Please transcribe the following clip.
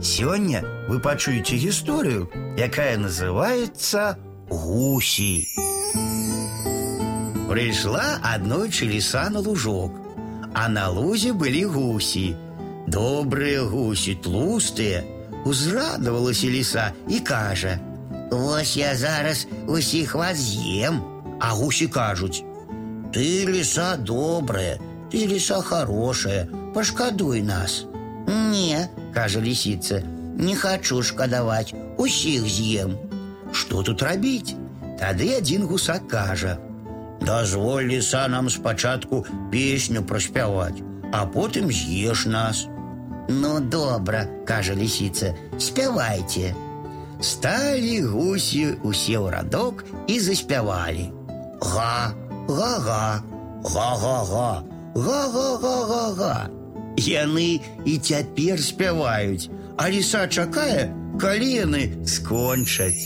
Сегодня вы пачуеце историю, якая называется «Гуси». Пришла аднойчы лиса на лужок, а на лузе были гуси. Добрые гуси, тлустые. Узрадовалася лиса и кажа: « Вось я зараз усіх вас з'ем. А гуси кажуть: « Ты лиса добрая, ты лиса хорошая, пошкадуй нас. Не, кажа лисица, не хочу шкадаваць, усіх з'ем. Что тут рабіць? Тады один гусак кажа: « Дозволь лиса нам спачатку песню праспяваць, а потым з'еш нас. Ну добра, кажа лисица, спявайте. Стали гуси усе ў радок і заспявалі. Га, га-га, га-га-га, га-га-га-га-га. Яны і цяпер спяваюць, а ліса чакае, калі яны скончаць.